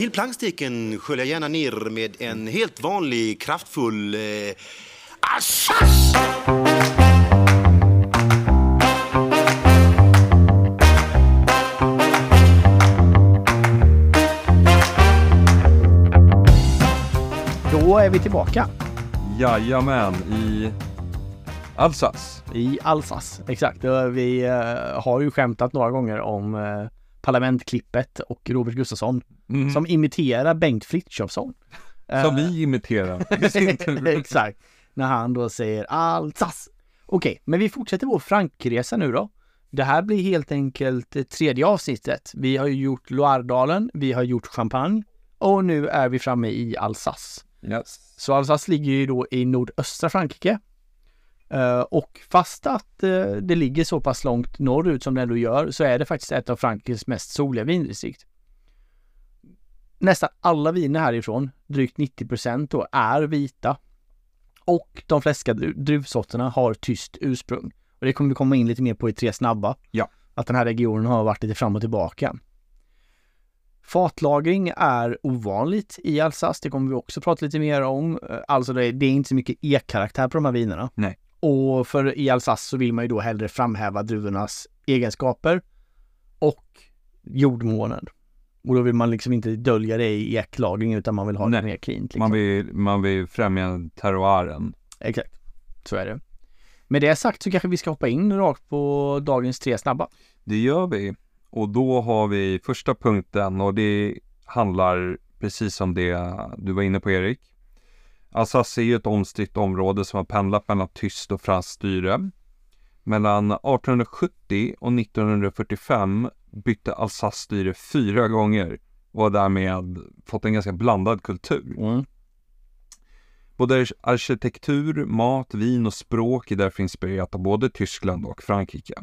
Till planksteken sköljer jag gärna ner med en helt vanlig kraftfull eh, Assas! Då är vi tillbaka Jajamän, i Alsace. i Alsace. Exakt. Vi eh, har ju skämtat några gånger om eh, Parlamentklippet och Robert Gustafsson Mm. som imiterar Bengt Frithiofsson. Som Eh, vi imiterar. Exakt. När han då säger Alsace. Okej, men vi fortsätter vår Frankresa nu då. Det här blir helt enkelt tredje avsnittet. Vi har ju gjort Loiredalen, vi har gjort Champagne och nu är vi framme i Alsace. yes. Så Alsace ligger ju då i nordöstra Frankrike. Eh, och fast att eh, det ligger så pass långt norrut som det ändå gör så är det faktiskt ett av Frankrikes mest soliga vindistrikt. Nästan alla viner härifrån, drygt 90 procent då, är vita. Och de flesta dru- druvsorterna har tyskt ursprung. Och det kommer vi komma in lite mer på i Tre snabba. Ja. Att den här regionen har varit lite fram och tillbaka. Fatlagring är ovanligt i Alsace. Det kommer vi också prata lite mer om. Eh, Alltså det är, det är inte så mycket e-karaktär på de här vinerna. Nej. Och för i Alsace så vill man ju då hellre framhäva druvornas egenskaper och jordmånen. Och då vill man liksom inte dölja det i eklagring utan man vill ha Nej. det mer cleant. Liksom. Man, vill, man vill främja terroiren. Exakt. Så är det. Med det sagt så kanske vi ska hoppa in rakt på dagens tre snabba. Det gör vi. Och då har vi första punkten och det handlar precis om det du var inne på Erik. Alsace är ju ett omstritt område som har pendlat mellan tyskt och franskt styre. Mellan 1870 och 1945 bytte Alsace styre fyra gånger och har därmed fått en ganska blandad kultur. Mm. Både arkitektur, mat, vin och språk är därför inspirerat av både Tyskland och Frankrike.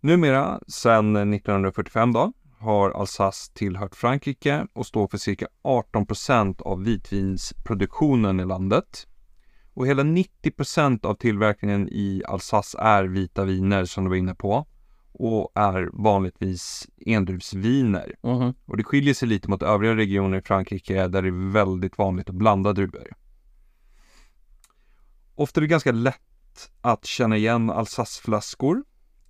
Numera, sedan 1945 då, har Alsace tillhört Frankrike och står för cirka 18 procent av vitvinsproduktionen i landet. Och hela 90 procent av tillverkningen i Alsace är vita viner som du var inne på och är vanligtvis endruvsviner. Mhm. Och det skiljer sig lite mot övriga regioner i Frankrike där det är väldigt vanligt att blanda druvor. Ofta är det ganska lätt att känna igen Alsace-flaskor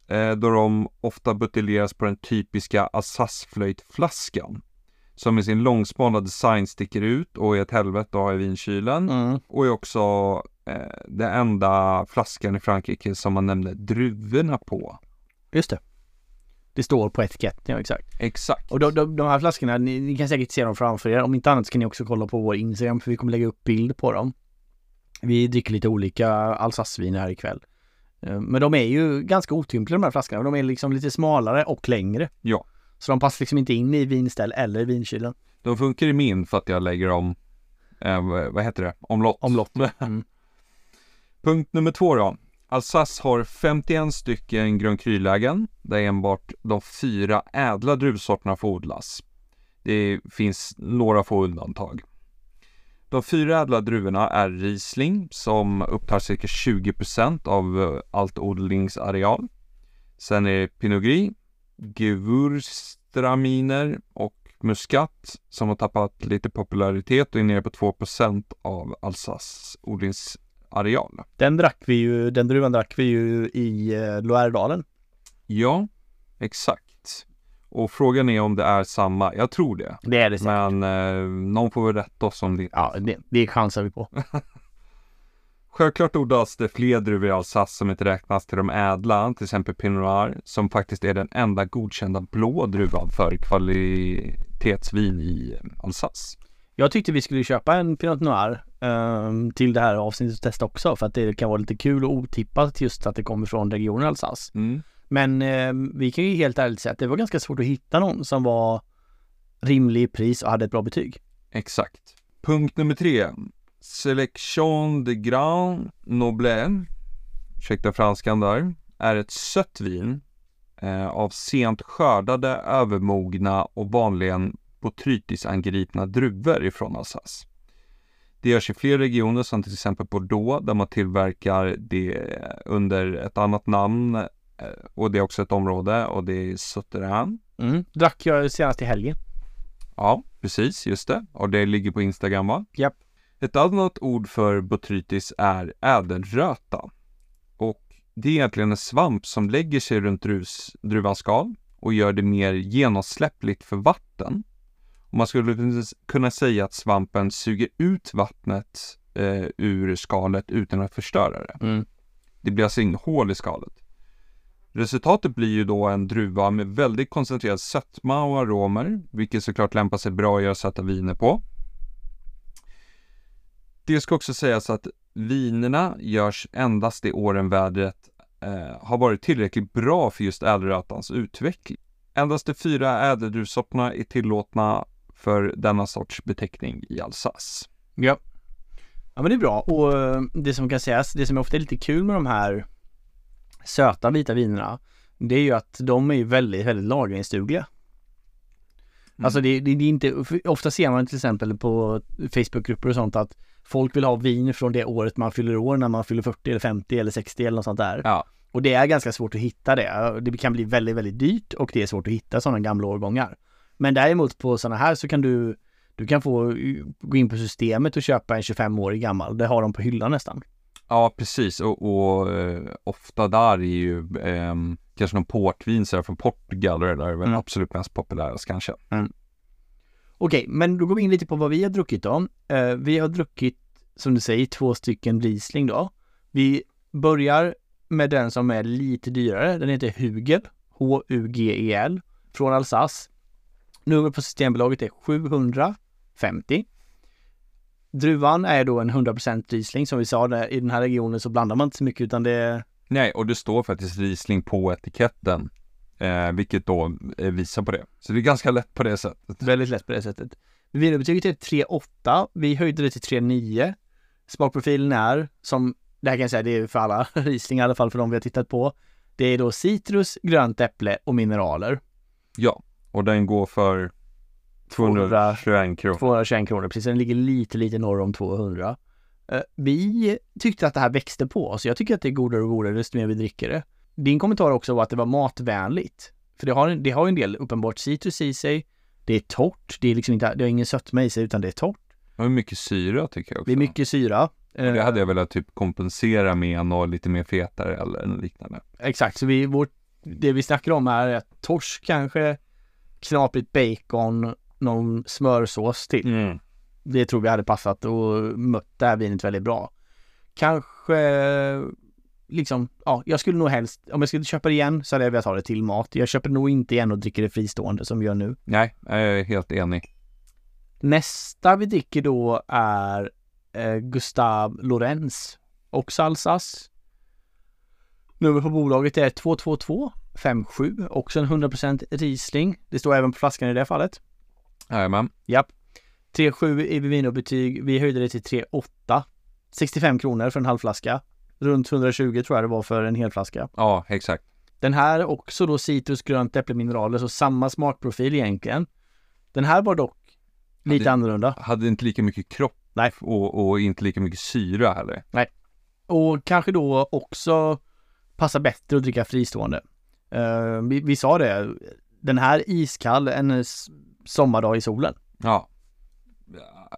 eh, då de ofta buteljeras på den typiska Alsace-flöjtflaskan som med sin långsmala design sticker ut och är ett helvete att ha i vinkylen Mm. och är också eh, den enda flaskan i Frankrike som man nämner druvorna på. Just det. Det står på etiketten, ja exakt. Exakt. Och de, de, de här flaskorna, ni, ni kan säkert se dem framför er. Om inte annat ska ni också kolla på vår Instagram för vi kommer lägga upp bild på dem. Vi dricker lite olika Alsaceviner här ikväll. Eh, Men de är ju ganska otympliga de här flaskorna. De är liksom lite smalare och längre. Ja. Så de passar liksom inte in i vinställ eller i vinkylen. De funkar i min för att jag lägger om, eh, vad vad heter det, omlott. Omlott. Mm. Punkt nummer två då. Alsace har 51 stycken Grand Cru-lägen där enbart de fyra ädla druvsorterna får odlas. Det finns några få undantag. De fyra ädla druvorna är Riesling som upptar cirka 20% av eh, allt odlingsareal. Sen är det Pinot Gris, Gewürztraminer och Muscat som har tappat lite popularitet och är nere på 2% av Alsace odlingsareal. Den drack vi ju, den druvan drack vi ju i eh, Loiredalen. Ja, exakt. Och frågan är om det är samma. Jag tror det. Det är det säkert. Men eh, någon får väl rätta oss om det Ja, det, det chansar vi på. Självklart odlas det fler druvor i Alsace som inte räknas till de ädla, till exempel Pinot Noir, som faktiskt är den enda godkända blå druvan för kvalitetsvin i Alsace. Jag tyckte vi skulle köpa en Pinot Noir ehm, till det här avsnittet och testa också för att det kan vara lite kul och otippat just att det kommer från regionen Alsace. Mm. Men eh, vi kan ju helt ärligt säga att det var ganska svårt att hitta någon som var rimlig i pris och hade ett bra betyg. Exakt. Punkt nummer tre. Selection de Grand Noble, ursäkta franskan där, är ett sött vin eh, av sent skördade, övermogna och vanligen botrytisangripna druvor ifrån Alsace. Det görs i fler regioner som till exempel Bordeaux där man tillverkar det under ett annat namn och det är också ett område och det är Sauterrain. Mm. Drack jag senast i helgen. Ja, precis, just det. Och det ligger på Instagram va? Japp. Ett annat ord för botrytis är ädelröta. Och det är egentligen en svamp som lägger sig runt drus, druvans skal och gör det mer genomsläppligt för vatten. Och man skulle kunna säga att svampen suger ut vattnet eh, ur skalet utan att förstöra det. Mm. Det blir alltså inget hål i skalet. Resultatet blir ju då en druva med väldigt koncentrerad sötma och aromer, vilket såklart lämpar sig bra att göra söta viner på. Det ska också sägas att vinerna görs endast de åren vädret eh, har varit tillräckligt bra för just ädelrötans utveckling. Endast de fyra ädeldruvsorterna är tillåtna för denna sorts beteckning i Alsace. Ja. Ja men det är bra och eh, det som kan sägas, det som är ofta är lite kul med de här söta vita vinerna det är ju att de är ju väldigt, väldigt lagringsdugliga. Mm. Alltså det, det, det är inte, ofta ser man till exempel på Facebookgrupper och sånt att folk vill ha vin från det året man fyller år när man fyller 40 eller 50 eller 60 eller något sånt där. Ja, Och det är ganska svårt att hitta det. Det kan bli väldigt, väldigt dyrt och det är svårt att hitta sådana gamla årgångar. Men däremot på sådana här så kan du du kan få gå in på systemet och köpa en 25-årig gammal. Det har de på hyllan nästan. Ja precis. Och, och eh, ofta där är ju ehm, kanske någon portvin så från Portugal det där är väl Mm. absolut mest populärast kanske. Okej, men då går vi in lite på vad vi har druckit då. Eh, vi har druckit, som du säger, två stycken Riesling då. Vi börjar med den som är lite dyrare. Den heter Hugel, H-U-G-E-L, från Alsace. Nummer på Systembolaget är 750. Druvan är då en 100% Riesling. Som vi sa, där, i den här regionen så blandar man inte så mycket utan det är Nej, och det står faktiskt Riesling på etiketten. Eh, vilket då eh, visar på det. Så det är ganska lätt på det sättet. Väldigt lätt på det sättet. Vinerbetyget är 3,8. Vi höjde det till 3,9. Smakprofilen är, som det här kan jag säga, det är för alla Riesling i alla fall för de vi har tittat på. Det är då citrus, grönt äpple och mineraler. Ja, och den går för 221 kronor. 221 kronor, precis. Den ligger lite, lite norr om 200. Eh, Vi tyckte att det här växte på oss. Jag tycker att det är godare och godare desto mer vi dricker det. Din kommentar också var att det var matvänligt. För det har, det har en del uppenbart citrus i sig. Det är torrt. Det är liksom inte, det har ingen sötma i sig utan det är torrt. Det var mycket syra tycker jag också. Det är mycket syra. Och det hade jag velat typ kompensera med något lite mer fetare eller något liknande. Exakt, så vi, vårt, det vi snackar om är att torsk kanske, knaprigt bacon, någon smörsås till. Mm. Det tror vi hade passat och mött det här vinet väldigt bra. Kanske liksom, ja, jag skulle nog helst, om jag skulle köpa det igen så hade jag velat ha det till mat. Jag köper nog inte igen och dricker det fristående som vi gör nu. Nej, jag är helt enig. Nästa vi dricker då är eh, Gustav Lorenz, också Alsace. Nummer på bolaget är 22257, också en 100% Riesling. Det står även på flaskan i det fallet. Jajamän. Japp. 3,7 i Vivino-betyg. Vi höjde det till 3,8. 65 kronor för en halv flaska. Runt 120 tror jag det var för en hel flaska. Ja, exakt. Den här är också då citrus, grönt äpple, så samma smakprofil egentligen. Den här var dock lite det- annorlunda. Hade inte lika mycket kropp Nej. och, och inte lika mycket syra heller. Och kanske då också passar bättre att dricka fristående. Eh, vi, vi sa det, den här iskall en sommardag i solen. Ja.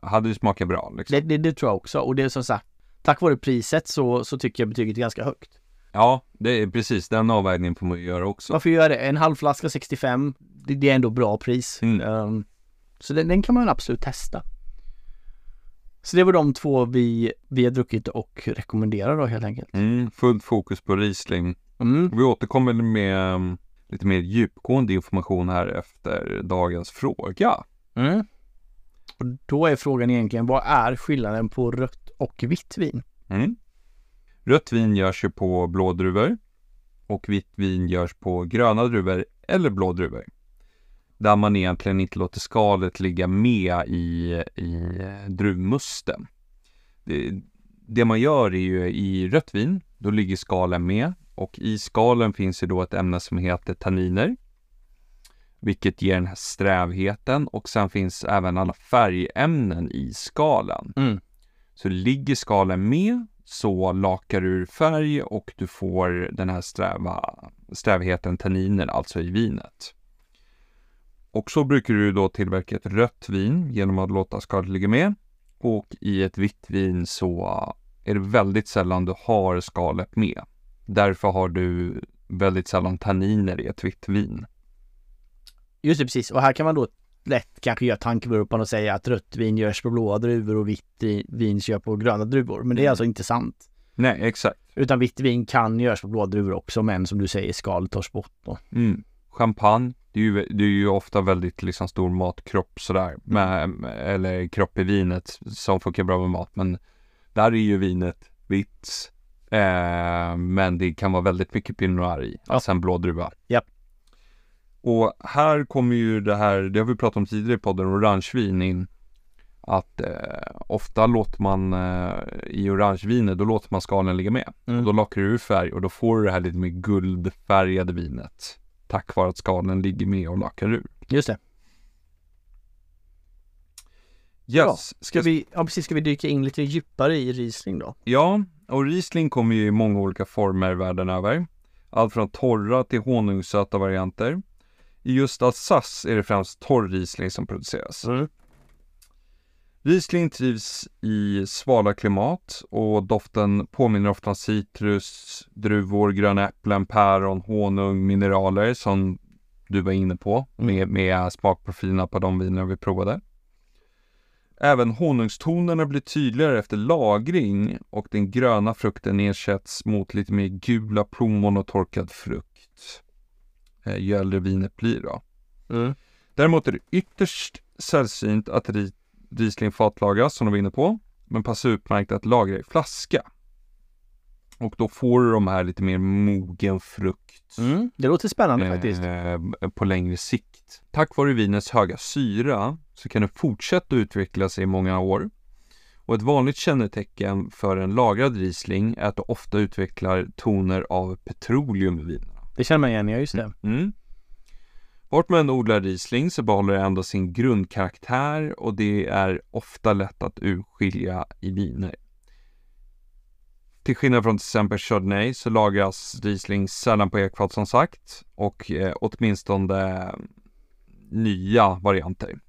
Hade ju smakat bra liksom. Det, det, det tror jag också. Och det är som sagt, tack vare priset så, så tycker jag betyget är ganska högt. Ja, det är precis den avvägningen får man göra också. Varför gör jag det? En halv flaska 65, det, det är ändå bra pris. Mm. Ehm, så den, den kan man absolut testa. Så det var de två vi, vi har druckit och rekommenderar då helt enkelt. Mm, fullt fokus på Riesling. Mm. Vi återkommer med um, lite mer djupgående information här efter dagens fråga. Mm. Och då är frågan egentligen, vad är skillnaden på rött och vitt vin? Mm. Rött vin görs ju på blå druvor och vitt vin görs på gröna druvor eller blå druvor. Där man egentligen inte låter skalet ligga med i, i druvmusten. Det, det man gör är ju i rött vin, då ligger skalen med och i skalen finns ju då ett ämne som heter tanniner. Vilket ger den här strävheten och sen finns även alla färgämnen i skalen. Mm. Så ligger skalen med så lakar du ur färg och du får den här sträva, strävheten tanniner, alltså i vinet. Och så brukar du då tillverka ett rött vin genom att låta skalet ligga med. Och i ett vitt vin så är det väldigt sällan du har skalet med. Därför har du väldigt sällan tanniner i ett vitt vin. Just det, precis. Och här kan man då lätt kanske göra tankevurpan och säga att rött vin görs på blåa druvor och vitt vin görs på gröna druvor. Men det är Mm. alltså inte sant. Nej, exakt. Utan vitt vin kan göras på blåa druvor också, men som du säger, skalet tas bort då. Mm. Champagne, det är, ju, det är ju ofta väldigt liksom stor matkropp sådär. Med, eller kropp i vinet som funkar bra med mat. Men där är ju vinet vitt. Eh, men det kan vara väldigt mycket Pinot Noir i. Ja. Alltså en blå druva. Japp. Och här kommer ju det här, det har vi pratat om tidigare i podden, orangevin in. Att eh, ofta låter man eh, i orangevinet, då låter man skalen ligga med. Mm. Och då lockar du ur färg och då får du det här lite mer guldfärgade vinet. Tack vare att skalen ligger med och lackar ur. Just det. Yes, Ska vi, ja precis, ska vi dyka in lite djupare i Riesling då? Ja, och Riesling kommer ju i många olika former världen över. Allt från torra till honungssöta varianter. I just Alsace är det främst torr Riesling som produceras. Mm. Riesling trivs i svala klimat och doften påminner ofta om citrus, druvor, gröna äpplen, päron, honung, mineraler som du var inne på med, med smakprofilerna på de viner vi provade. Även honungstonerna blir tydligare efter lagring och den gröna frukten ersätts mot lite mer gula plommon och torkad frukt. Eh, ju äldre vinet blir då. Mm. Däremot är det ytterst sällsynt att ri- Riesling fatlagras som de var inne på. Men passa utmärkt att lagra i flaska. Och då får du de här lite mer mogen frukt. Mm. Det låter spännande faktiskt. Eh, på längre sikt. Tack vare vinets höga syra så kan det fortsätta utveckla sig i många år. Och ett vanligt kännetecken för en lagrad Riesling är att det ofta utvecklar toner av petroleum i vinerna. Det känner man igen, ja just det. Mm. Vart man än odlar Riesling så behåller det ändå sin grundkaraktär och det är ofta lätt att urskilja i viner. Till skillnad från till exempel Chardonnay så lagras Riesling sällan på ekfat som sagt och eh, åtminstone nya varianter.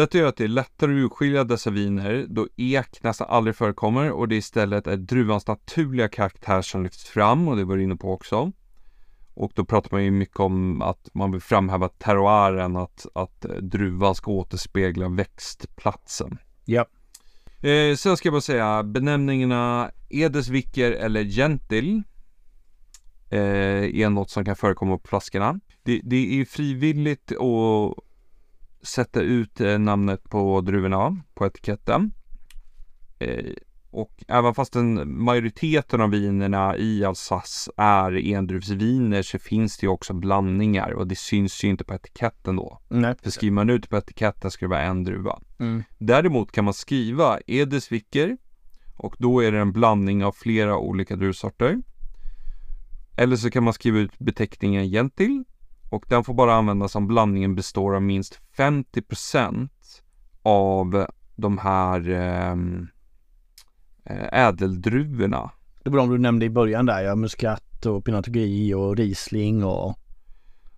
Detta gör att det är lättare att urskilja dessa viner då ek nästan aldrig förekommer och det istället är druvans naturliga karaktär som lyfts fram och det var du inne på också. Och då pratar man ju mycket om att man vill framhäva terroiren, att, att eh, druvan ska återspegla växtplatsen. Ja. Eh, sen ska jag bara säga benämningarna Edesvicker eller Gentil eh, är något som kan förekomma på flaskorna. Det, det är frivilligt att sätta ut eh, namnet på druvorna på etiketten. Eh, och även fast en majoriteten av vinerna i Alsace är endruvsviner så finns det ju också blandningar och det syns ju inte på etiketten då. Nej. För skriver man ut på etiketten ska det vara en druva. Mm. Däremot kan man skriva Edesvicker och då är det en blandning av flera olika druvsorter. Eller så kan man skriva ut beteckningen Gentil och den får bara användas om blandningen består av minst 50% av de här ehm, eh, ädeldruvorna. Det var de du nämnde i början där, ja. Muscat och Pinot Gris och Riesling och...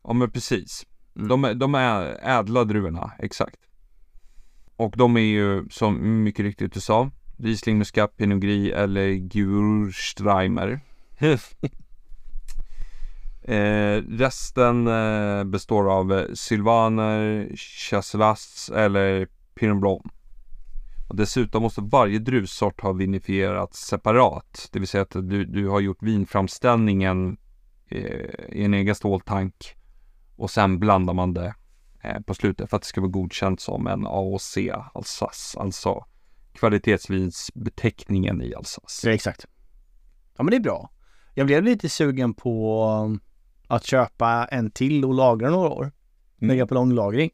Ja men precis. Mm. De, är- de är ädla druvorna, exakt. Och de är ju som mycket riktigt du sa Riesling, Muscat, Pinot Gris eller Gewürztraminer. eh, resten eh, består av eh, Sylvaner, Chasselas eller Pinot Blanc. Och dessutom måste varje druvsort ha vinifierats separat. Det vill säga att du, du har gjort vinframställningen eh, i en egen ståltank och sen blandar man det eh, på slutet för att det ska vara godkänt som en AOC Alsace, alltså, alltså kvalitetsvinsbeteckningen i Alsace. Ja, exakt. Ja men det är bra. Jag blev lite sugen på att köpa en till och lagra några år. Mm. Lägga på långlagring.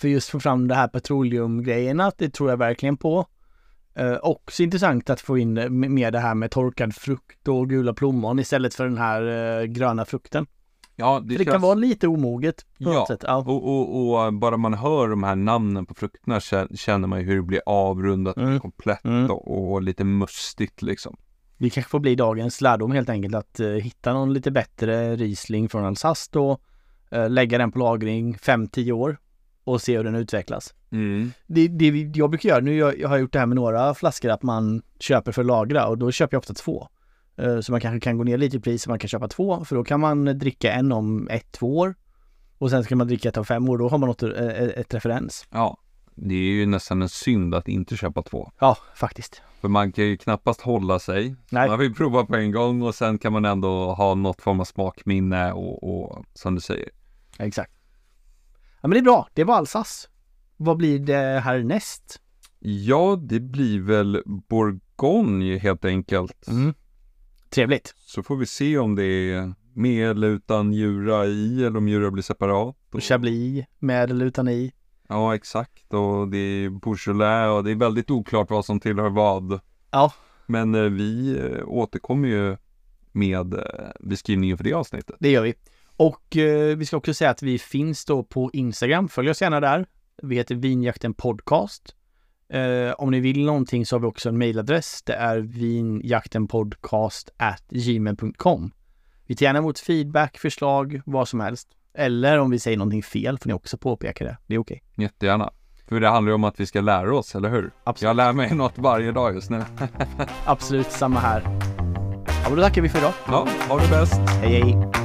För just få fram det här petroleumgrejerna, det tror jag verkligen på. Eh, också intressant att få in med det här med torkad frukt och gula plommon istället för den här eh, gröna frukten. Ja, Det, det kan vara lite omoget på Ja. något sätt. Ja. Och, och, och bara man hör de här namnen på frukterna kä- känner man ju hur det blir avrundat Mm. komplett Mm. och, och lite mustigt liksom. Det kanske får bli dagens lärdom helt enkelt att eh, hitta någon lite bättre Riesling från Alsace då. eh, lägga den på lagring 5-10 år och se hur den utvecklas. Mm. Det, det jag brukar göra, nu jag, jag har gjort det här med några flaskor, att man köper för att lagra och då köper jag ofta två. Eh, Så man kanske kan gå ner lite i pris så man kan köpa två, för då kan man dricka en om ett, två år. Och sen ska man dricka ett om fem år, då har man något, eh, ett referens. Ja, det är ju nästan en synd att inte köpa två. Ja, faktiskt. För man kan ju knappast hålla sig. Nej. Man vill prova på en gång och sen kan man ändå ha något form av smakminne och, och som du säger. Exakt. Ja men det är bra, det var Alsace. Vad blir det härnäst? Ja, det blir väl Bourgogne helt enkelt. Mm. Trevligt. Så får vi se om det är med eller utan djura i eller om djura blir separat. Och Chablis, med eller utan i. Ja, exakt. Och det är Beaujolais och det är väldigt oklart vad som tillhör vad. Ja. Men eh, vi eh, återkommer ju med eh, beskrivningen för det avsnittet. Det gör vi. Och eh, vi ska också säga att vi finns då på Instagram. Följ oss gärna där. Vi heter Vinjakten Podcast. Eh, om ni vill någonting så har vi också en mailadress. Det är vinjaktenpodcast gmail.com. Vi tar gärna emot feedback, förslag, vad som helst. Eller om vi säger någonting fel får ni också påpeka det. Det är okej. Jättegärna. För det handlar ju om att vi ska lära oss, eller hur? Absolut. Jag lär mig något varje dag just nu. Absolut samma här. Ja, men då tackar vi för idag. Ja, ha det bäst! Hej hej!